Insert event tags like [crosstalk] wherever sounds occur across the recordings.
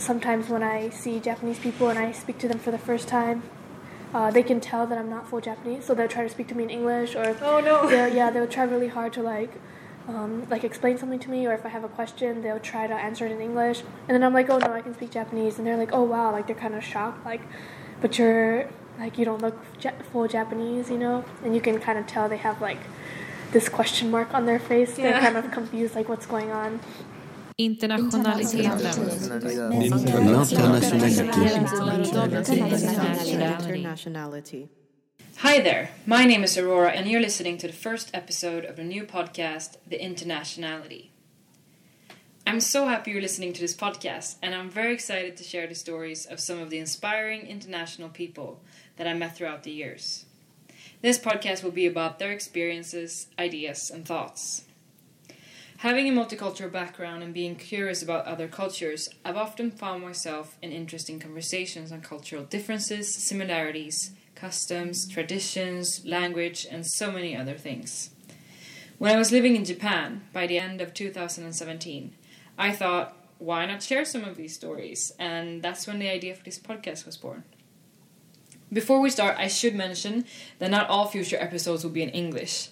sometimes when I see Japanese people and I speak to them for the first time, uh, they can tell that I'm not full Japanese, so they'll try to speak to me in English or Oh no. [laughs] they'll, yeah, they'll try really hard to like um, like explain something to me, or if I have a question, they'll try to answer it in English, and then I'm like, oh no, I can speak Japanese, and they're like, oh wow, like they're kind of shocked, like, but you're like you don't look ja- full Japanese, you know, and you can kind of tell they have like this question mark on their face. They're kind of confused, like what's going on. Internationaliteten. Internationality. Hi there. My name is Aurora, and you're listening to the first episode of the new podcast, The Internationality. I'm so happy you're listening to this podcast, and I'm very excited to share the stories of some of the inspiring international people that I met throughout the years. This podcast will be about their experiences, ideas, and thoughts. Having a multicultural background and being curious about other cultures, I've often found myself in interesting conversations on cultural differences, similarities, customs, traditions, language, and so many other things. When I was living in Japan by the end of 2017, I thought, why not share some of these stories? And that's when the idea for this podcast was born. Before we start, I should mention that not all future episodes will be in English.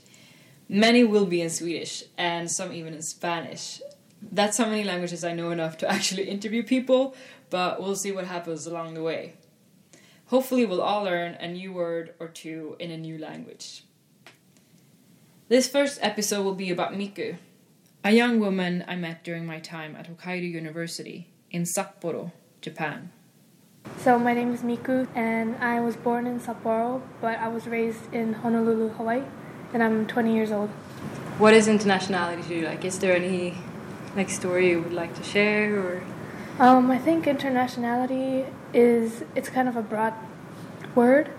Many will be in Swedish, and some even in Spanish. That's how many languages I know enough to [laughs] actually interview people, but we'll see what happens along the way. Hopefully, we'll all learn a new word or two in a new language. This first episode will be about Miku, a young woman I met during my time at Hokkaido University in Sapporo, Japan. So my name is Miku, and I was born in Sapporo, but I was raised in Honolulu, Hawaii, and I'm 20 years old. What is internationality to you? Like, is there any like story you would like to share, or Um, I think internationality is it's kind of a broad word.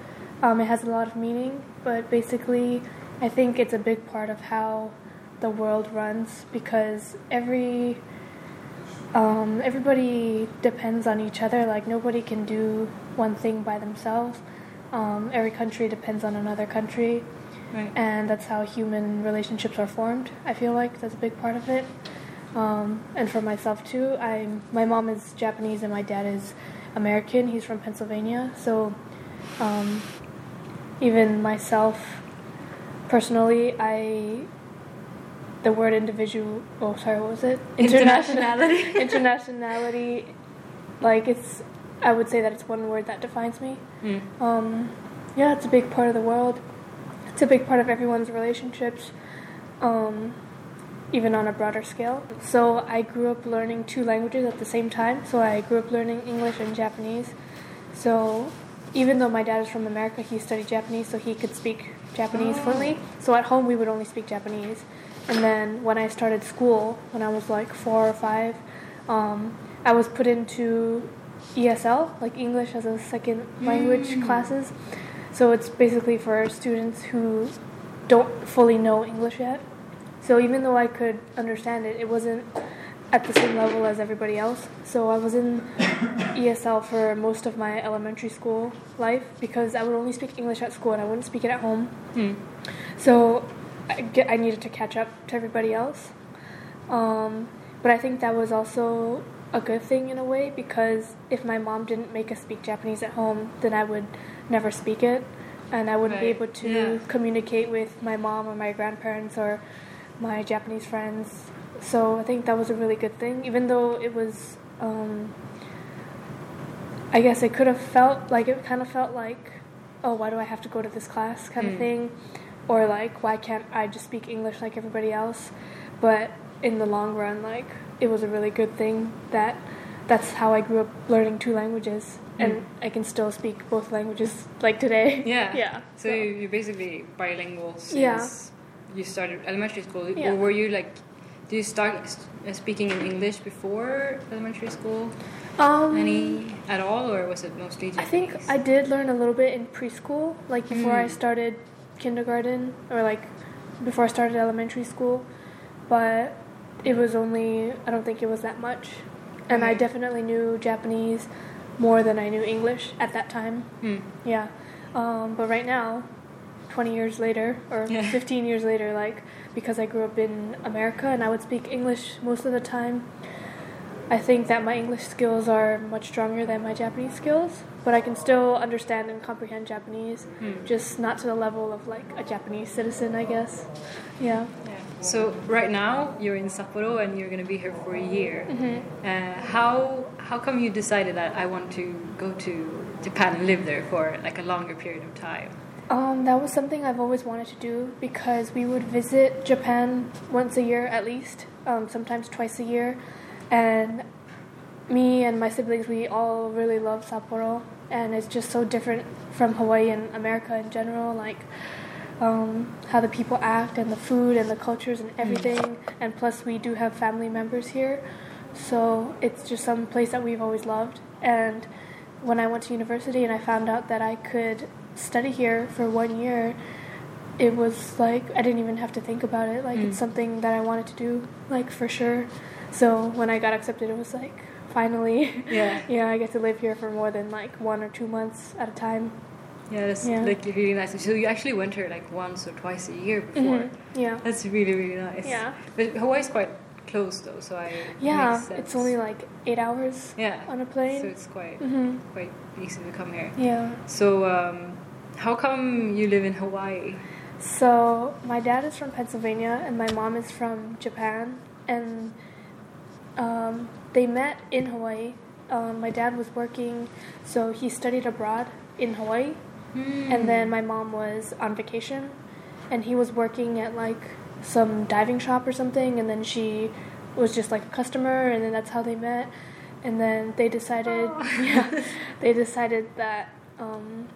Um, it has a lot of meaning, but basically, I think it's a big part of how the world runs because every um, everybody depends on each other. Like nobody can do one thing by themselves. Um, every country depends on another country, right? and that's how human relationships are formed. I feel like that's a big part of it. Um, and for myself too, I'm my mom is Japanese and my dad is American. He's from Pennsylvania, so um, even myself personally, I the word individual. Oh, sorry, what was it? Internationality. [laughs] internationality, like it's. I would say that it's one word that defines me. Mm. Um, yeah, it's a big part of the world. It's a big part of everyone's relationships, um, even on a broader scale. So I grew up learning two languages at the same time. So I grew up learning English and Japanese. So even though my dad is from America, he studied Japanese, so he could speak Japanese fluently. So at home, we would only speak Japanese. And then when I started school, when I was like four or five, um, I was put into ESL, like English as a second language classes. So it's basically for students who don't fully know English yet. So even though I could understand it, it wasn't at the same level as everybody else. So I was in ESL for most of my elementary school life because I would only speak English at school and I wouldn't speak it at home. Hmm. So I, get, I needed to catch up to everybody else. Um, but I think that was also a good thing in a way because if my mom didn't make us speak Japanese at home, then I would never speak it. And I wouldn't be able to yeah. communicate with my mom or my grandparents or my Japanese friends. So I think that was a really good thing, even though it was. Um, I guess it could have felt like it kind of felt like, oh, why do I have to go to this class kind of Mm. thing, or like why can't I just speak English like everybody else? But in the long run, like it was a really good thing that that's how I grew up learning two languages, and I can still speak both languages like today. Yeah. [laughs] yeah. So you- you're basically bilingual since Yeah. you started elementary school, Yeah. or were you like? Do you start uh, speaking in English before elementary school? um, Any at all, or was it mostly Japanese? I think I did learn a little bit in preschool, like before I Mm. started kindergarten or like before I started elementary school, but it was only I don't think it was that much, and I definitely knew Japanese more than I knew English at that time. Hmm. Yeah, um, but right now, twenty years later or Yeah. [laughs] fifteen years later, like because I grew up in America and I would speak English most of the time. I think that my English skills are much stronger than my Japanese skills, but I can still understand and comprehend Japanese, Hmm. just not to the level of like a Japanese citizen, I guess. Yeah. Yeah. So right now you're in Sapporo and you're going to be here for a year. Mm-hmm. Uh, how how come you decided that I want to go to Japan and live there for like a longer period of time? Um, that was something I've always wanted to do because we would visit Japan once a year at least, um, sometimes twice a year, and me and my siblings we all really love Sapporo, and it's just so different from Hawaii and America in general, like um, how the people act and the food and the cultures and everything, and plus we do have family members here, so it's just some place that we've always loved, and when I went to university and I found out that I could study here for one year, it was like I didn't even have to think about it. Like it's something that I wanted to do, like for sure. So when I got accepted, it was like finally, Yeah. [laughs] yeah, I get to live here for more than like one or two months at a time. Yeah, that's Yeah. like really nice. So you actually went here like once or twice a year before. Mhm. Yeah, That's really really nice. Yeah. But Hawaii's quite close though, so I yeah, it's only like eight hours yeah on a plane. So it's quite hmm quite easy to come here. Yeah. So um, how come you live in Hawaii? So my dad is from Pennsylvania and my mom is from Japan, and um, they met in Hawaii. Um, my dad was working, so he studied abroad in Hawaii, and then my mom was on vacation, and he was working at like some diving shop or something, and then she was just like a customer, and then that's how they met, and then they decided, [laughs] yeah, they decided that. Um,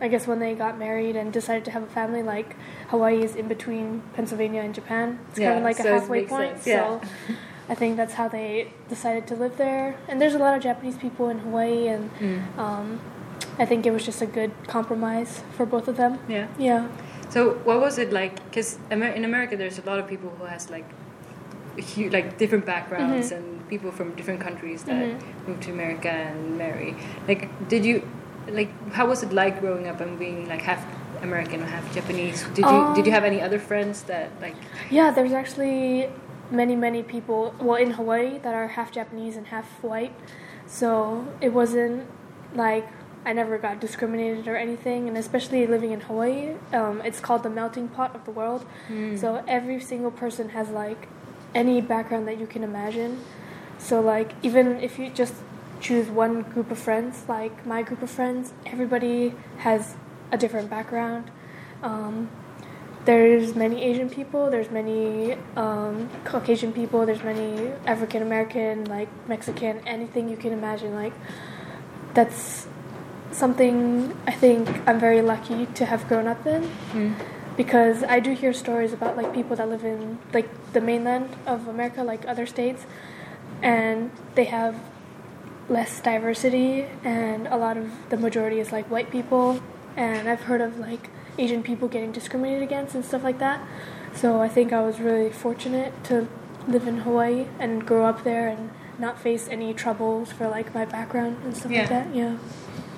I guess when they got married and decided to have a family, like Hawaii is in between Pennsylvania and Japan. It's kind of like so a halfway point. yeah. So [laughs] I think that's how they decided to live there. And there's a lot of Japanese people in Hawaii, and Mm. um, I think it was just a good compromise for both of them. Yeah. Yeah. So what was it like? Because in America, there's a lot of people who has like, hu like different backgrounds Mhm. and people from different countries that Mhm. move to America and marry. Like, did you, like, how was it like growing up and being like half American or half Japanese? Did you did you Um, have any other friends that like? Yeah, there's actually many, many people, well, in Hawaii that are half Japanese and half white. So it wasn't like I never got discriminated or anything. And especially living in Hawaii, um, it's called the melting pot of the world. So every single person has like any background that you can imagine. So, like, even if you just choose one group of friends, like my group of friends, everybody has a different background. Um, there's many Asian people, there's many um, Caucasian people, there's many African American, like Mexican, anything you can imagine. Like, that's something I think I'm very lucky to have grown up in Mm. because I do hear stories about like people that live in like the mainland of America, like other states, and they have less diversity, and a lot of the majority is like white people, and I've heard of like Asian people getting discriminated against and stuff like that. So I think I was really fortunate to live in Hawaii and grow up there and not face any troubles for like my background and stuff Yeah. like that. Yeah.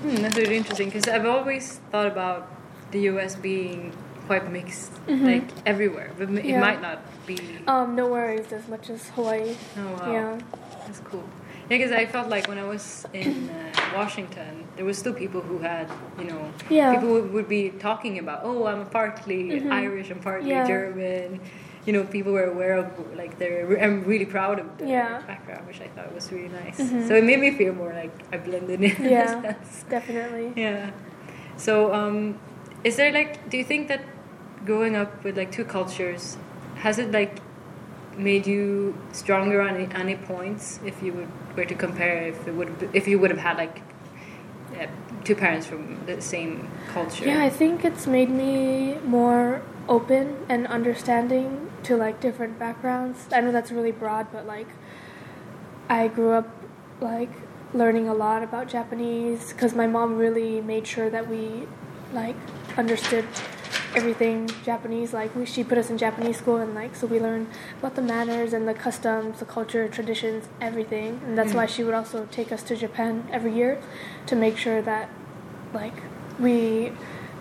Hmm, that's really interesting because I've always thought about the U.S. being quite mixed, Mhm. like everywhere, but m- it Yeah. might not be. Um, no worries as much as Hawaii. oh wow. Yeah. That's cool. Yeah, because I felt like when I was in uh, Washington, there was still people who had, you know, Yeah. people would, would be talking about, oh, I'm partly Mhm. Irish, I'm partly Yeah. German. You know, people were aware of, like, they're, I'm really proud of their Yeah. background, which I thought was really nice. Mhm. So it made me feel more like I blended in. [laughs] Yeah. Definitely. Yeah. So, um, is there like, do you think that growing up with like two cultures, has it like made you stronger on any, points if you would were to compare if it would if you would have had like uh, two parents from the same culture? Yeah, I think it's made me more open and understanding to like different backgrounds. I know that's really broad, but like I grew up like learning a lot about Japanese because my mom really made sure that we like understood everything Japanese. Like we, she put us in Japanese school and like so we learned about the manners and the customs, the culture, traditions, everything. And that's Mm. why she would also take us to Japan every year to make sure that like we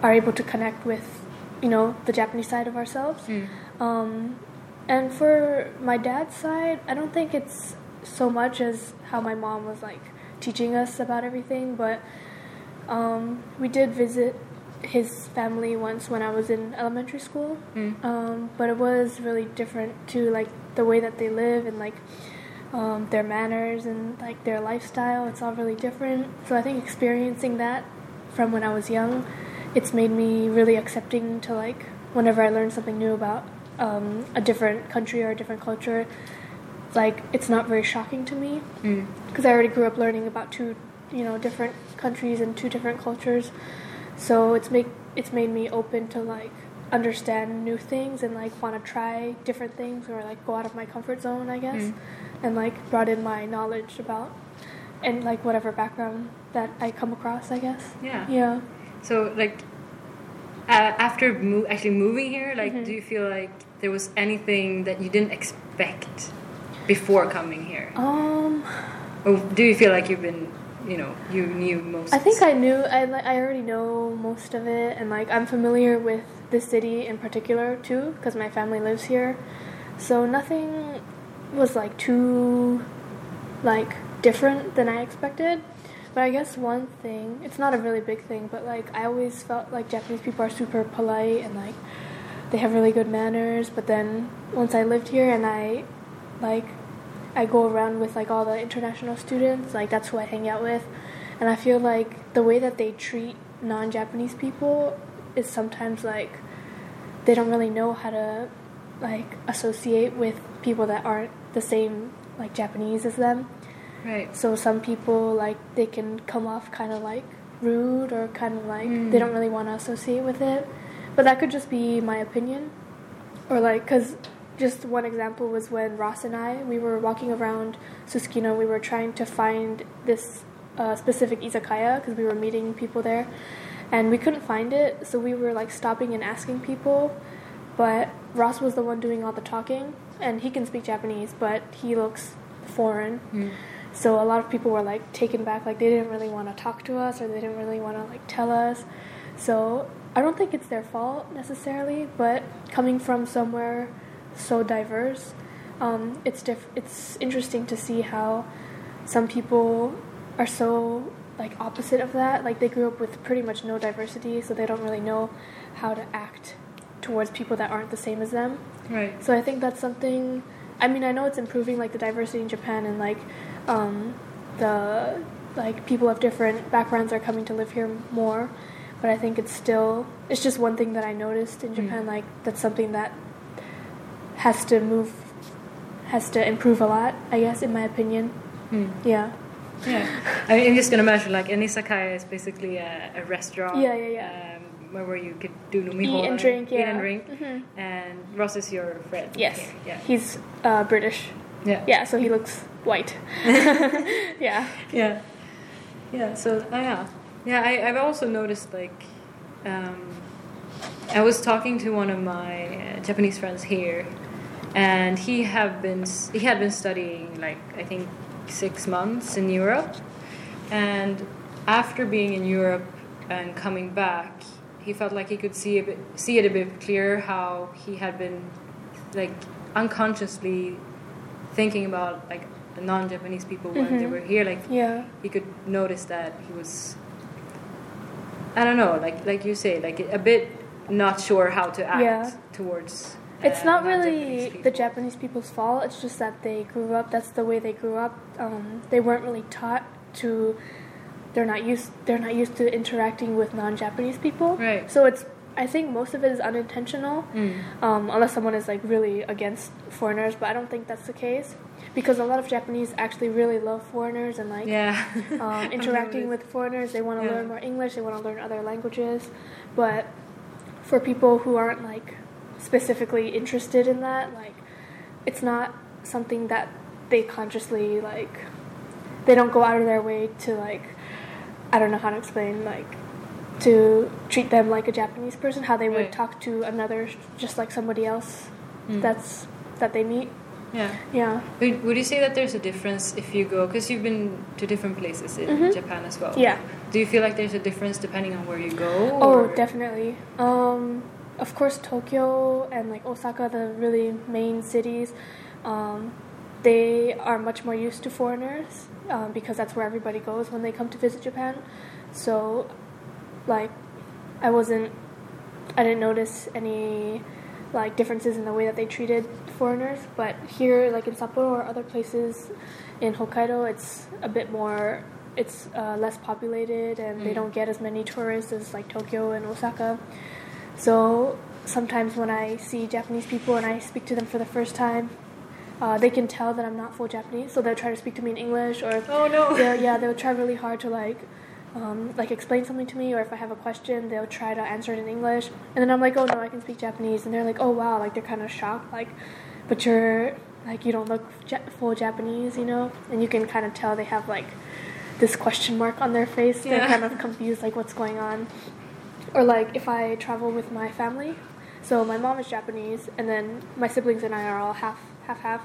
are able to connect with you know the Japanese side of ourselves. Mm. Um, and for my dad's side, I don't think it's so much as how my mom was like teaching us about everything, but um, we did visit his family once when I was in elementary school. Mm. Um, but it was really different to like the way that they live and like um, their manners and like their lifestyle. It's all really different. So I think experiencing that from when I was young, it's made me really accepting to like whenever I learn something new about um, a different country or a different culture. Like it's not very shocking to me Mm. because I already grew up learning about two, you know, different countries and two different cultures. So it's make it's made me open to like understand new things and like want to try different things or like go out of my comfort zone, I guess, Mm. and like broaden my knowledge about and like whatever background that I come across, I guess. Yeah. Yeah. So like uh, after mo- actually moving here, like Mhm. do you feel like there was anything that you didn't expect before coming here? Um, Or do you feel like you've been, you know, you knew most? I think I knew I li- I already know most of it, and like I'm familiar with this city in particular too, because my family lives here. So nothing was like too like different than I expected. But I guess one thing, it's not a really big thing, but like I always felt like Japanese people are super polite and like they have really good manners. But then once I lived here and I like I go around with like all the international students, like that's who I hang out with. And I feel like the way that they treat non Japanese people is sometimes like they don't really know how to like associate with people that aren't the same like Japanese as them. right. So some people like they can come off kind of like rude or kind of like Mm. they don't really want to associate with it. But that could just be my opinion. Or like cuz just one example was when Ross and I we were walking around Susukino, we were trying to find this uh, specific izakaya because we were meeting people there and we couldn't find it, so we were like stopping and asking people. But Ross was the one doing all the talking and he can speak Japanese, but he looks foreign. Mm. So a lot of people were like taken back, like they didn't really want to talk to us or they didn't really want to like tell us. So I don't think it's their fault necessarily, but coming from somewhere so diverse, um, it's diff- it's interesting to see how some people are so like opposite of that. Like they grew up with pretty much no diversity, so they don't really know how to act towards people that aren't the same as them. Right. So I think that's something. I mean, I know it's improving, like the diversity in Japan, and like um, the like people of different backgrounds are coming to live here more. But I think it's still it's just one thing that I noticed in Japan. Mm. Like that's something that has to move, has to improve a lot. I guess, in my opinion. Mm. Yeah. Yeah. I mean, I'm just gonna imagine like an izakaya is basically a, a restaurant. Yeah, yeah, yeah. Um, where, you could do nomiho Eat and drink. Eat Yeah. and drink. hmm And Ross is your friend. Yes. here, Yeah. He's uh, British. Yeah. Yeah, so he looks white. [laughs] yeah. Yeah. Yeah. So uh, yeah, yeah. I, I've also noticed like, um, I was talking to one of my uh, Japanese friends here, and he have been he had been studying like I think six months in Europe, and after being in Europe and coming back, he felt like he could see a bit see it a bit clearer how he had been like unconsciously thinking about like the non-Japanese people when they Mhm. were here like Yeah. he could notice that he was I don't know, like like you say, like a bit not sure how to act Yeah. towards. It's not really the. Japanese people's fault. It's just that they grew up. That's the way they grew up. Um, they weren't really taught to. They're not used. They're not used to interacting with non-Japanese people. Right. So it's. I think most of it is unintentional, Mm. um, unless someone is like really against foreigners. But I don't think that's the case, because a lot of Japanese actually really love foreigners and like Yeah. um, [laughs] interacting with foreigners. They want to Yeah. learn more English. They want to learn other languages. But for people who aren't like specifically interested in that, like it's not something that they consciously like. They don't go out of their way to like. I don't know how to explain like to treat them like a Japanese person, how they would Right. talk to another just like somebody else Mm. that's that they meet. yeah. Yeah. Would, would you say that there's a difference if you go because you've been to different places in Mhm. Japan as well? Yeah. Do you feel like there's a difference depending on where you go? Oh, or- definitely. Um, of course, Tokyo and like Osaka, the really main cities, um, they are much more used to foreigners um, because that's where everybody goes when they come to visit Japan. So, like, I wasn't, I didn't notice any like differences in the way that they treated foreigners. But here, like in Sapporo or other places in Hokkaido, it's a bit more. It's uh, less populated, and they Mm. don't get as many tourists as like Tokyo and Osaka. So sometimes when I see Japanese people and I speak to them for the first time, uh, they can tell that I'm not full Japanese, so they'll try to speak to me in English or Oh no. yeah, they'll try really hard to like, um, like explain something to me, or if I have a question, they'll try to answer it in English, and then I'm like, oh no, I can speak Japanese, and they're like, oh wow, like they're kind of shocked, like, but you're like you don't look full Japanese, you know, and you can kind of tell they have like this question mark on their face. They're kind of confused, like what's going on, or like if I travel with my family. So my mom is Japanese, and then my siblings and I are all half, half, half.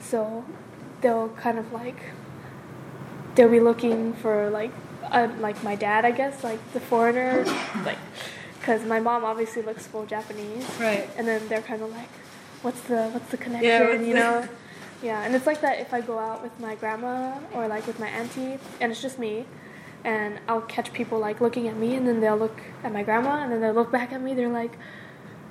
So they'll kind of like they'll be looking for like uh, like my dad, I guess, like the foreigner, like because my mom obviously looks full Japanese, Right. and then they're kind of like, what's the what's the connection, Yeah, what's you the- know? Yeah, and it's like that if I go out with my grandma or like with my auntie, and it's just me, and I'll catch people like looking at me, and then they'll look at my grandma, and then they'll look back at me. They're like,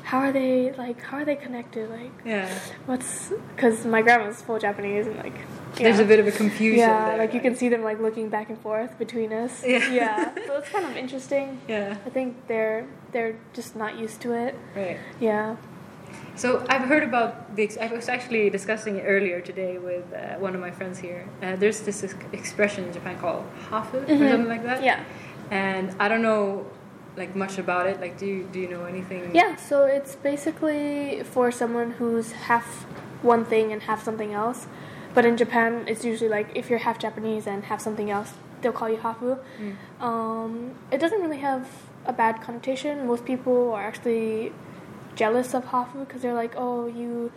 how are they like? How are they connected? Like, Yeah. what's because my grandma's full Japanese, and like, There's a bit of a confusion. Yeah, there, like you can see them like looking back and forth between us. Yeah. yeah. So it's kind of interesting. Yeah. I think they're they're just not used to it. Right. Yeah. So I've heard about the. I was actually discussing it earlier today with uh, one of my friends here. Uh, there's this expression in Japan called hafu or Mhm. something like that. Yeah. And I don't know like much about it. Like, do you do you know anything? Yeah. So it's basically for someone who's half one thing and half something else. But in Japan, it's usually like if you're half Japanese and half something else, they'll call you hafu. Mm. Um, it doesn't really have a bad connotation. Most people are actually jealous of hafu because they're like, oh, you,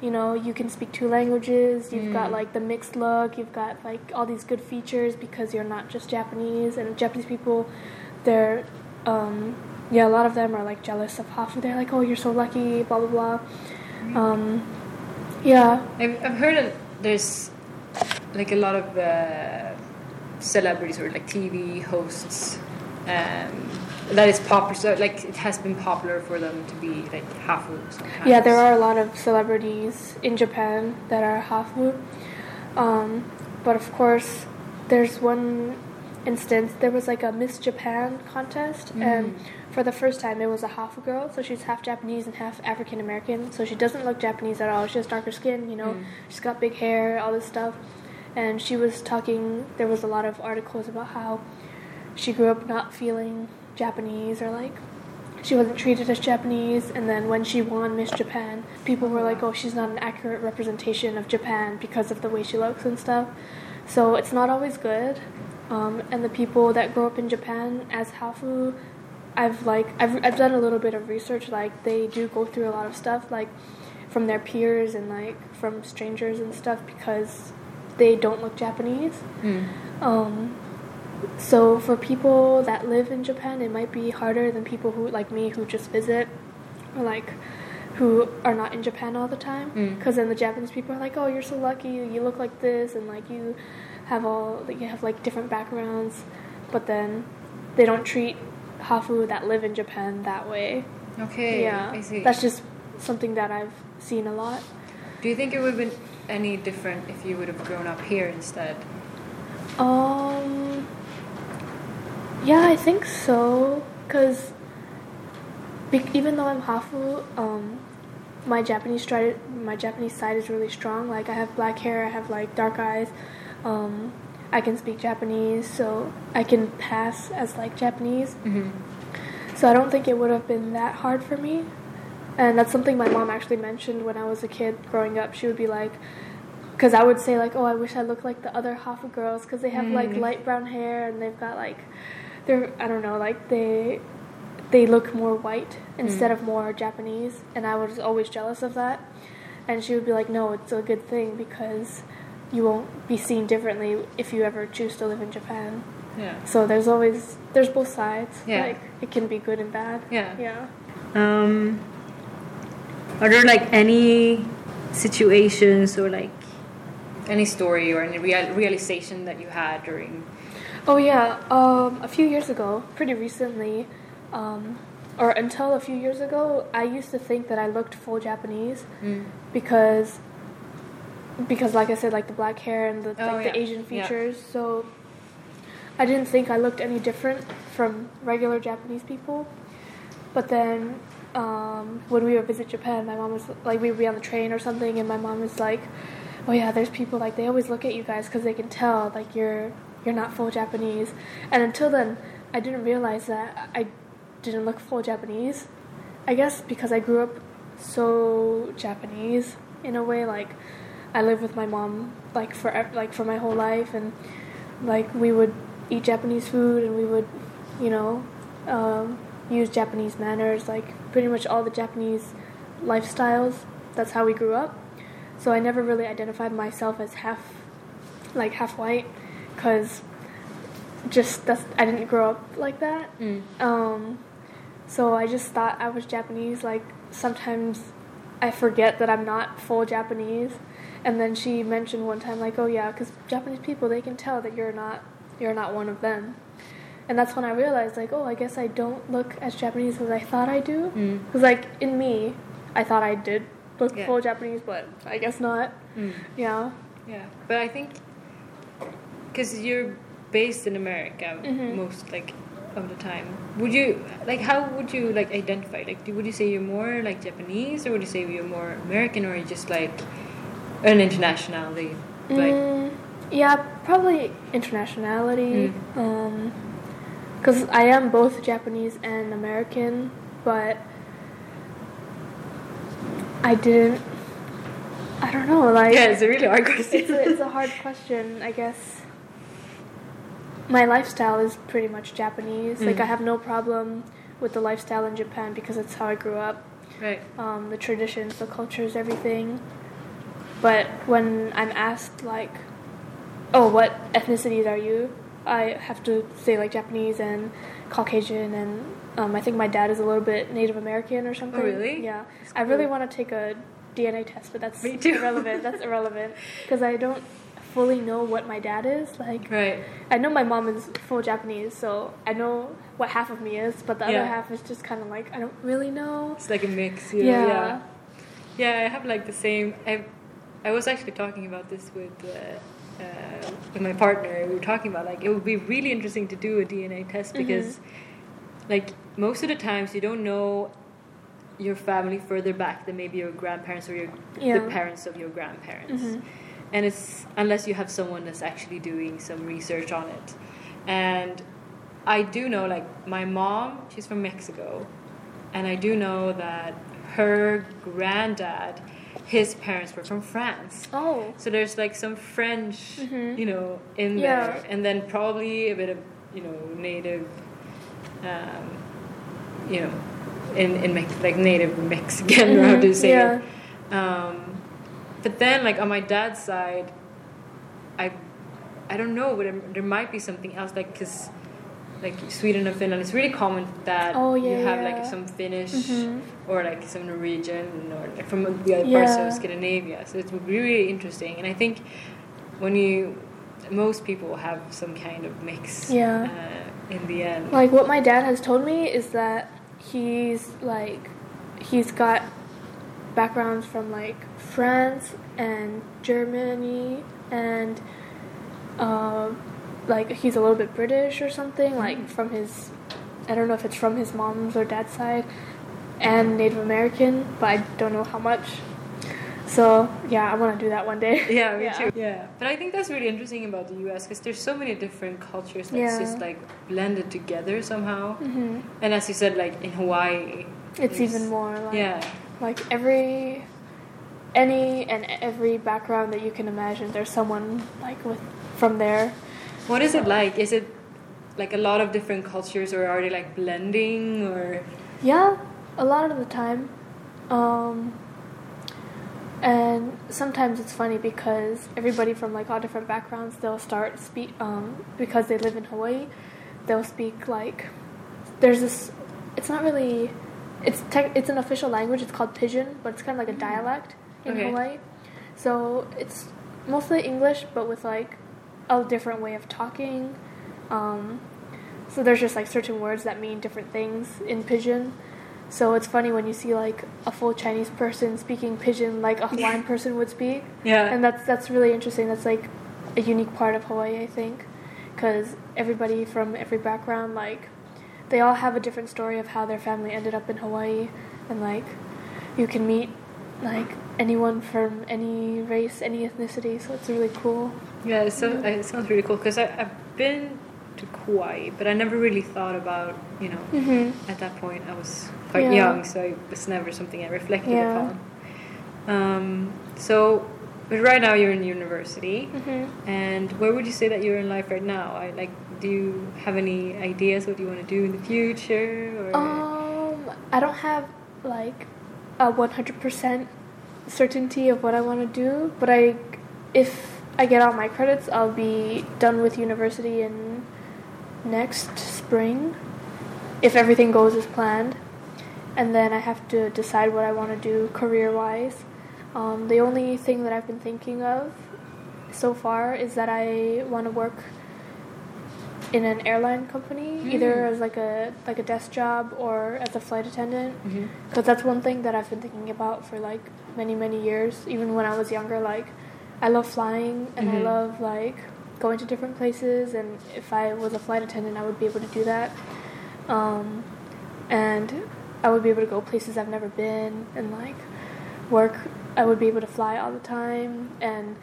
you know, you can speak two languages. You've got Mm. like the mixed look. You've got like all these good features because you're not just Japanese. And Japanese people, they're, um, yeah, a lot of them are like jealous of hafu. They're like, oh, you're so lucky. Blah blah blah. Um, yeah. I've, I've heard that there's like a lot of uh, celebrities or like TV hosts um, that is popular. So like it has been popular for them to be like hafu sometimes. Yeah, there are a lot of celebrities in Japan that are hafu. Um, but of course, there's one instance, there was like a Miss Japan contest, and Mm. for the first time, it was a hafu girl. So she's half Japanese and half African American. So she doesn't look Japanese at all. She has darker skin, you know, Mm. she's got big hair, all this stuff. And she was talking, there was a lot of articles about how she grew up not feeling Japanese or like she wasn't treated as Japanese. And then when she won Miss Japan, people were like, oh, she's not an accurate representation of Japan because of the way she looks and stuff. So it's not always good. Um, and the people that grow up in Japan as Hafu, I've like I've I've done a little bit of research. Like they do go through a lot of stuff, like from their peers and like from strangers and stuff because they don't look Japanese. Mm. Um, so for people that live in Japan, it might be harder than people who like me who just visit, or like who are not in Japan all the time. Mm. Because then the Japanese people are like, "Oh, you're so lucky. You look like this, and like you have all you have like different backgrounds." But then they don't treat hafu that live in Japan that way. Okay. yeah, I see. that's just something that I've seen a lot. Do you think it would have been any different if you would have grown up here instead? Um. Yeah, I think so. Cause be- even though I'm hafu, um, my Japanese side, my Japanese side is really strong. Like I have black hair, I have like dark eyes. Um, I can speak Japanese, so I can pass as like Japanese. Mm-hmm. So I don't think it would have been that hard for me. And that's something my mom actually mentioned when I was a kid growing up. She would be like, because I would say like, oh, I wish I looked like the other Hafu girls because they have like Mm. light brown hair and they've got like, they're I don't know like they, they look more white instead Mm. of more Japanese, and I was always jealous of that. And she would be like, no, it's a good thing because you won't be seen differently if you ever choose to live in Japan. Yeah. So there's always there's both sides. Yeah. Like it can be good and bad. Yeah. Yeah. Um, are there like any situations or like any story or any real, realization that you had during? Oh yeah, um, a few years ago, pretty recently, um, or until a few years ago, I used to think that I looked full Japanese Mm. because because like I said, like the black hair and the Oh, like yeah. the Asian Yeah. features. So I didn't think I looked any different from regular Japanese people. But then um, when we would visit Japan, my mom was like, we'd be on the train or something, and my mom was like, "Oh yeah, there's people like they always look at you guys because they can tell like you're you're not full Japanese." And until then, I didn't realize that I didn't look full Japanese. I guess because I grew up so Japanese in a way, like I lived with my mom like for like for my whole life, and like we would eat Japanese food and we would, you know, um, use Japanese manners, like pretty much all the Japanese lifestyles. That's how we grew up. So I never really identified myself as half, like half white, because just that's I didn't grow up like that. Mm. Um, so I just thought I was Japanese. Like sometimes I forget that I'm not full Japanese. And then she mentioned one time, like, oh yeah, because Japanese people they can tell that you're not you're not one of them. And that's when I realized, like, oh, I guess I don't look as Japanese as I thought I do. Mm. Because like in me, I thought I did look Yeah. full Japanese, but I guess not. Mm. Yeah. Yeah, but I think because you're based in America Mhm. most like of the time, would you like how would you like identify? Like, do, would you say you're more like Japanese, or would you say you're more American, or are you just like an internationality? Like, Mm, yeah, probably internationality. Mm. Um, because I am both Japanese and American, but I didn't. I don't know. Like, yeah, it's a really hard question. it's a, it's a [laughs] hard question. I guess my lifestyle is pretty much Japanese. Like, Mm. I have no problem with the lifestyle in Japan because it's how I grew up right. um, the traditions, the cultures, everything. But when I'm asked like, "Oh, what ethnicities are you?" I have to say like Japanese and Caucasian, and um, I think my dad is a little bit Native American or something. Oh, really? Yeah. That's I really want to take a DNA test, but that's Me too. irrelevant. That's irrelevant [laughs] because I don't fully know what my dad is. Like, Right. I know my mom is full Japanese, so I know what half of me is, but the Yeah. other half is just kind of like I don't really know. It's like a mix. You know? Yeah. yeah. Yeah, I have like the same. I, I was actually talking about this with uh, uh, with my partner. We were talking about like it would be really interesting to do a DNA test Mm-hmm. because, like most of the times, you don't know your family further back than maybe your grandparents or your Yeah. the parents of your grandparents. Mhm. And it's unless you have someone that's actually doing some research on it. And I do know, like my mom, she's from Mexico, and I do know that her granddad, his parents were from France. Oh. So there's like some French, Mhm. you know, in Yeah. there, and then probably a bit of, you know, native, um, you know, in in Mex- like native Mexican, or [laughs] how Mhm, to say yeah. it. Um, but then, like on my dad's side, I, I don't know, but there, might be something else, like because. Like Sweden and Finland, it's really common that Oh, you have yeah. like some Finnish Mhm. or like some Norwegian or like from the other parts of Scandinavia. So it's really interesting. And I think when you, most people have some kind of mix Yeah. uh, in the end. Like what my dad has told me is that he's like he's got backgrounds from like France and Germany and uh, like he's a little bit British or something like from his I don't know if it's from his mom's or dad's side and Native American but I don't know how much so yeah I want to do that one day yeah, me [laughs] too. Yeah, but I think that's really interesting about the U.S. because there's so many different cultures that's Yeah. just like blended together somehow. hmm And as you said, like in Hawaii, it's even more like Yeah, like every any and every background that you can imagine there's someone like with from there. What is it like? Is it like a lot of different cultures, or are they like blending, or? Yeah a lot of the time. Um and sometimes it's funny because everybody from like all different backgrounds they'll start speak um because they live in hawaii they'll speak like there's this it's not really it's tech, it's an official language it's called Pidgin but it's kind of like a dialect in Okay. hawaii so it's mostly English, but with like a different way of talking. Um, so there's just like certain words that mean different things in Pidgin. So it's funny when you see like a full Chinese person speaking Pidgin like a Hawaiian [laughs] person would speak. Yeah. And that's that's really interesting. That's like a unique part of Hawaii, I think, because everybody from every background like they all have a different story of how their family ended up in Hawaii, and like you can meet like anyone from any race, any ethnicity. So it's really cool. Yeah, it, so, it sounds really cool because I've been to Kauai, but I never really thought about, you know, Mm-hmm. at that point I was quite Yeah. young, so it was never something I reflected Yeah. upon. Um, so, but right now you're in university, Mm-hmm. and where would you say that you're in life right now? I like, do you have any ideas what you want to do in the future? Or Um, I don't have like a one hundred percent certainty of what I want to do, but I, if I get all my credits, I'll be done with university in next spring, if everything goes as planned, and then I have to decide what I want to do career wise. Um, the only thing that I've been thinking of so far is that I want to work in an airline company, either Mm. as like a like a desk job or as a flight attendant. Mhm. That's one thing that I've been thinking about for like many many years. Even when I was younger, like I love flying and I Mhm. love like going to different places. And if I was a flight attendant, I would be able to do that. Um, and I would be able to go places I've never been and like work. I would be able to fly all the time and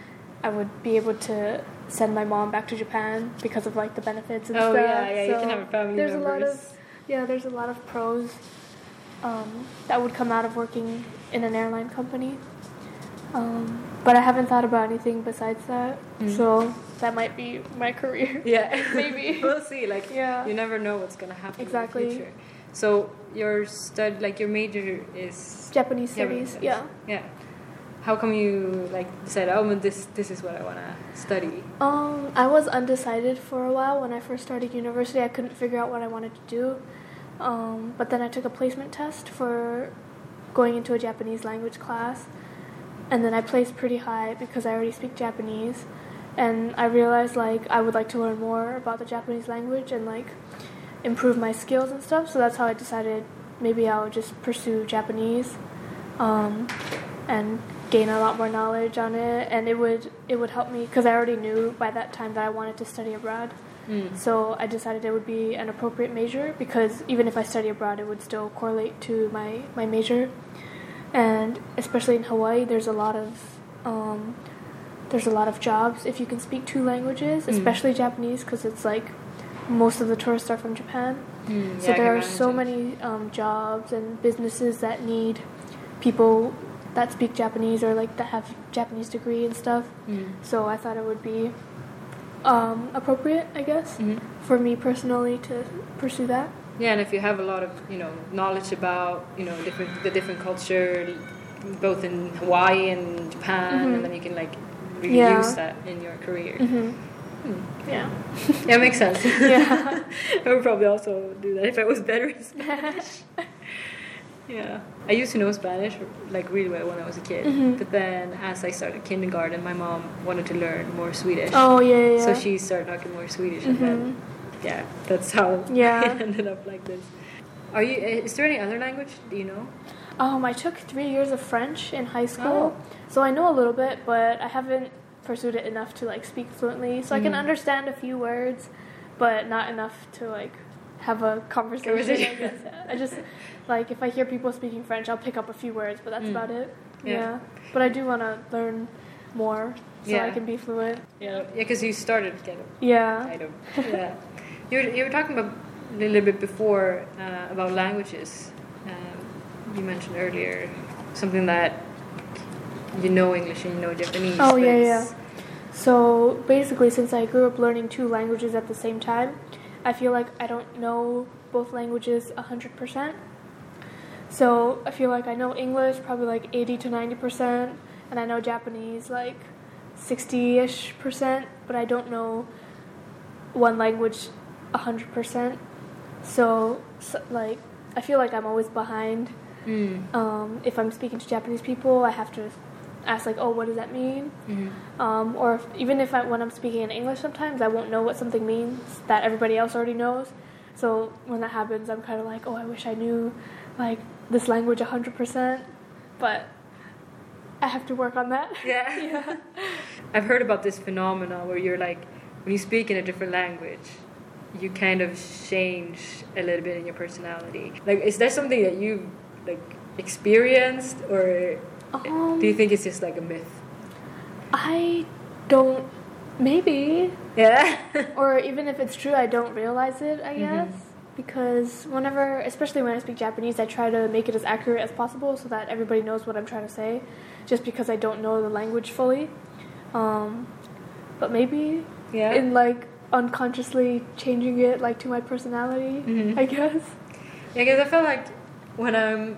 I would be able to send my mom back to Japan because of like the benefits and stuff. Oh, stuff. yeah, yeah, you can have a family There's a lot of yeah, there's a lot of pros um, that would come out of working in an airline company. Um, but I haven't thought about anything besides that, Mm. so that might be my career. [laughs] Yeah, [laughs] Maybe. [laughs] we'll see. Like, Yeah. you never know what's gonna happen Exactly. in the future. So your stud, like your major is Japanese Japanese studies, yeah. Yeah. How come you like said Oh, this this is what I wanna study. Um, I was undecided for a while when I first started university. I couldn't figure out what I wanted to do. Um, but then I took a placement test for going into a Japanese language class. And then I placed pretty high because I already speak Japanese. And I realized like I would like to learn more about the Japanese language and like improve my skills and stuff. So that's how I decided maybe I'll just pursue Japanese. Um, and gain a lot more knowledge on it and it would it would help me because I already knew by that time that I wanted to study abroad. Mm. So I decided it would be an appropriate major because even if I study abroad, it would still correlate to my, my major. And especially in Hawaii, there's a lot of um, there's a lot of jobs if you can speak two languages, Mm. especially Japanese, because it's like most of the tourists are from Japan. Mm, So yeah, there are so many um, jobs and businesses that need people that speak Japanese or like that have Japanese degree and stuff. Mm. So I thought it would be um, appropriate, I guess, Mhm. for me personally to pursue that. Yeah, and if you have a lot of you know knowledge about you know different the different culture, both in Hawaii and Japan, Mhm. and then you can like really Yeah. use that in your career. Mm-hmm. Hmm. Yeah. Yeah, makes sense. [laughs] Yeah. [laughs] I would probably also do that if I was better in [laughs] Spanish. Yeah, I used to know Spanish like really well when I was a kid, Mhm. but then as I started kindergarten, my mom wanted to learn more Swedish. oh yeah, yeah. So she started talking more Swedish, and then Mhm. yeah, that's how [laughs] Yeah. it ended up like this. Are you? Is there any other language? Do you know? Um, I took three years of French in high school, Oh. so I know a little bit, but I haven't pursued it enough to like speak fluently. So I can Mhm. understand a few words, but not enough to like have a conversation. Conversation. I guess. [laughs] I just like if I hear people speaking French, I'll pick up a few words, but that's Mm. about it. Yeah. Yeah. But I do want to learn more so I can be fluent. Yeah, yeah, because you started kind of Yeah. kind of [laughs] yeah. You were, you were talking about a little bit before uh, about languages. Um, you mentioned earlier something that you know English and you know Japanese. Oh, yeah, yeah. So basically, since I grew up learning two languages at the same time, I feel like I don't know both languages 100%. So I feel like I know English probably like 80 to 90%, and I know Japanese like 60 ish percent, but I don't know one language 100%. So, so, like, I feel like I'm always behind Mm. um, if I'm speaking to Japanese people, I have to ask like, "Oh, what does that mean?" Mm-hmm. Um, or if, even if I, when I'm speaking in English, sometimes I won't know what something means that everybody else already knows. So when that happens, I'm kind of like, "Oh, I wish I knew like this language 100%," but I have to work on that. [laughs] Yeah. [laughs] yeah. [laughs] I've heard about this phenomenon where you're like, when you speak in a different language, you kind of change a little bit in your personality. Like, is that something that you like experienced, or Um, do you think it's just like a myth? I don't. Maybe Yeah. [laughs] or even if it's true, I don't realize it, I guess. Because whenever, especially when I speak Japanese, I try to make it as accurate as possible so that everybody knows what I'm trying to say, just because I don't know the language fully. Um, but maybe yeah. in like unconsciously changing it like to my personality, Mhm. I guess. Yeah, because I feel like when I'm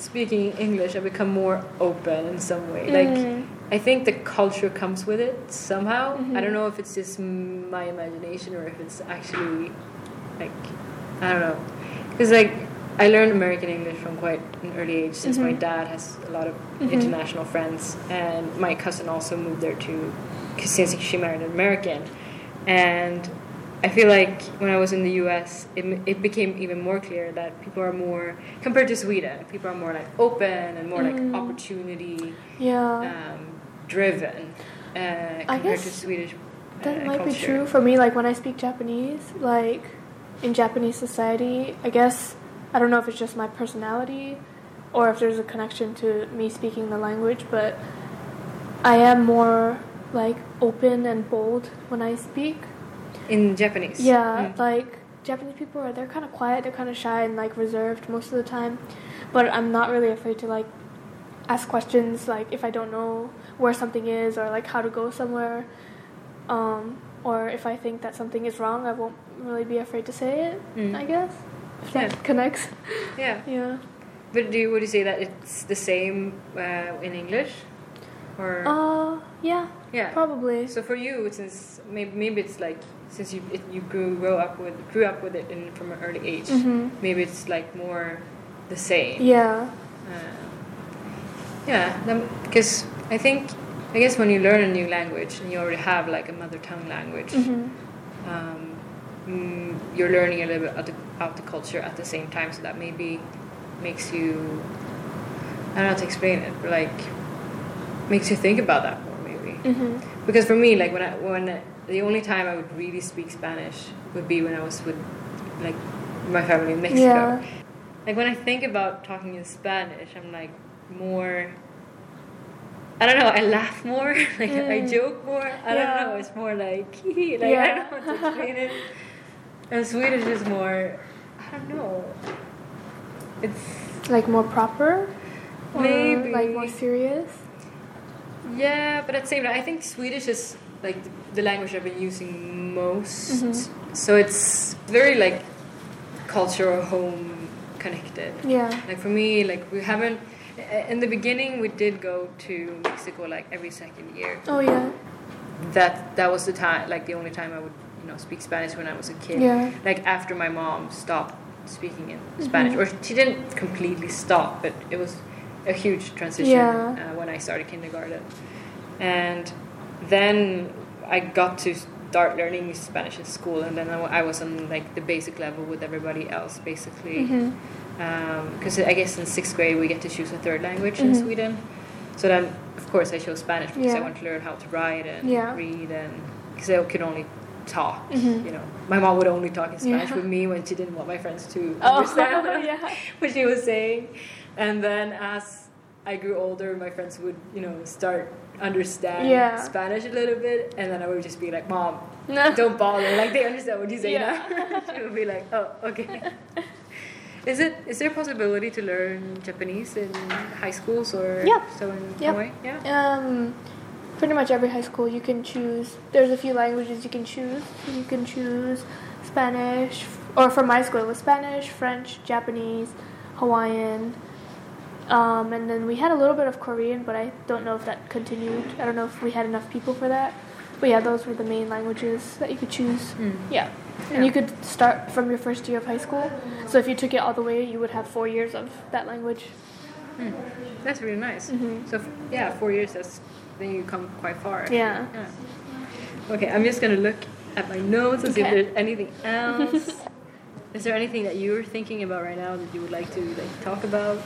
speaking English, I become more open in some way. Like, Mm. I think the culture comes with it somehow. I Mhm. don't know if it's just my imagination or if it's actually like I don't know. Because like I learned American English from quite an early age since my Mhm. dad has a lot of Mhm. international friends, and my cousin also moved there too, since she married an American, and I feel like when I was in the U.S., it, it became even more clear that people are more compared to Sweden. People are more like open and more Mm. like opportunity Yeah. um, driven uh, compared to guess Swedish. uh, That might be true for me. Like when I speak Japanese, like in Japanese society, I guess I don't know if it's just my personality or if there's a connection to me speaking the language, but I am more like open and bold when I speak. In Japanese. Yeah, Mm. like Japanese people are they're kind of quiet, they're kind of shy and like reserved most of the time, but I'm not really afraid to like ask questions like if I don't know where something is or like how to go somewhere. Um, or if I think that something is wrong, I won't really be afraid to say it. Mm. I guess if that connects. yeah. [laughs] Yeah. But do you, would you say that it's the same uh, in English, or Uh, yeah, yeah? probably. So for you, since maybe, maybe it's like since you it, you grew, grew up with grew up with it in, from an early age, Mhm. maybe it's like more the same. Yeah. Uh, yeah, because I think I guess when you learn a new language and you already have like a mother tongue language, hmm um, mm, you're learning a little bit about the, culture at the same time. So that maybe makes you I don't know how to explain it, but like makes you think about that more maybe. hmm Because for me, like when I when the only time I would really speak Spanish would be when I was with like my family in Mexico. Yeah. Like when I think about talking in Spanish, I'm like more. I don't know. I laugh more. [laughs] Like I Mm. joke more. I Yeah. don't know. It's more like [laughs] like I Yeah. don't know how to explain it. And Swedish is more. I don't know. It's Like more proper. Or Maybe. like more serious. Yeah, but at the same time, I think Swedish is like the, the language I've been using most. Mhm. So it's very like cultural home connected. Yeah. Like for me, like we haven't. In the beginning, we did go to Mexico like every second year. Oh yeah. That that was the time, like the only time I would you know speak Spanish when I was a kid. Yeah. Like after my mom stopped speaking in Spanish, Mhm. or she didn't completely stop, but it was a huge transition Yeah. uh, when I started kindergarten. And then I got to start learning Spanish in school, and then I was on like the basic level with everybody else, basically. Because I guess in sixth grade we get to choose a third language in Mhm. Sweden. So then, of course, I chose Spanish because I Yeah. want to learn how to write and Yeah. read, and because I could only talk. Mhm. You know, my mom would only talk in Spanish Yeah. with [laughs] me when she didn't want my friends to Oh, [laughs] understand yeah. [laughs] what she was saying. And then as I grew older, my friends would, you know, start understand Yeah. Spanish a little bit, and then I would just be like, "Mom, No. don't bother." Like they understand what you say Yeah. now. [laughs] she would be like, "Oh, okay." [laughs] Is it is there a possibility to learn Japanese in high schools or so in Yep. Hawaii? Yeah. Um, pretty much every high school you can choose. There's a few languages you can choose. You can choose Spanish, or for my school it was Spanish, French, Japanese, Hawaiian, um, and then we had a little bit of Korean, but I don't know if that continued. I don't know if we had enough people for that. But yeah, those were the main languages that you could choose. Mm. Yeah. Yeah. And you could start from your first year of high school. So if you took it all the way, you would have four years of that language. That's really nice. So f- yeah, four years. That's then you come quite far. actually. Yeah. Okay, I'm just gonna look at my notes and see if there's anything else. [laughs] Is there anything that you're thinking about right now that you would like to like talk about?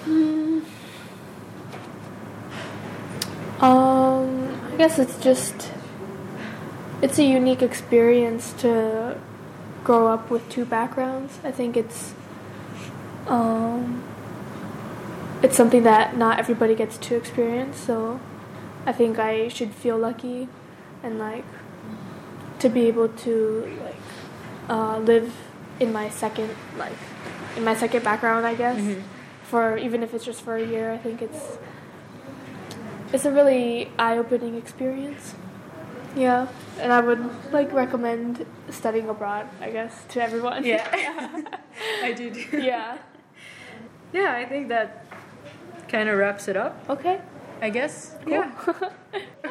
Um, I guess it's just it's a unique experience to grow up with two backgrounds. I think it's um it's something that not everybody gets to experience, so I think I should feel lucky and like to be able to like uh, live in my second life, in my second background, I guess. Mm-hmm. For even if it's just for a year, I think it's it's a really eye-opening experience. Yeah, and I would like recommend studying abroad, I guess, to everyone. Yeah, [laughs] I do. too. yeah. Yeah, I think that kind of wraps it up. Okay. I guess. Yeah. [laughs]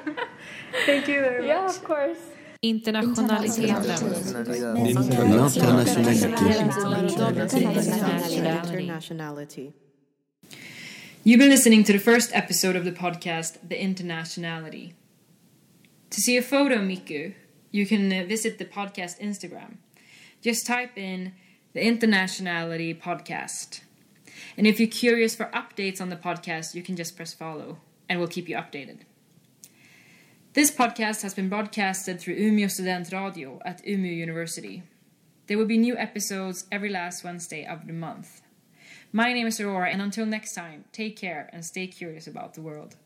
[laughs] Thank you very Yeah, much. Yeah, of course. Internationaliteten. Internationality. You've been listening to the first episode of the podcast, The Internationality. To see a photo of Miku, you can uh, visit the podcast Instagram. Just type in The Internationality Podcast. And if you're curious for updates on the podcast, you can just press follow, and we'll keep you updated. This podcast has been broadcasted through Umeå Student Radio at Umeå University. There will be new episodes every last Wednesday of the month. My name is Aurora, and until next time, take care and stay curious about the world.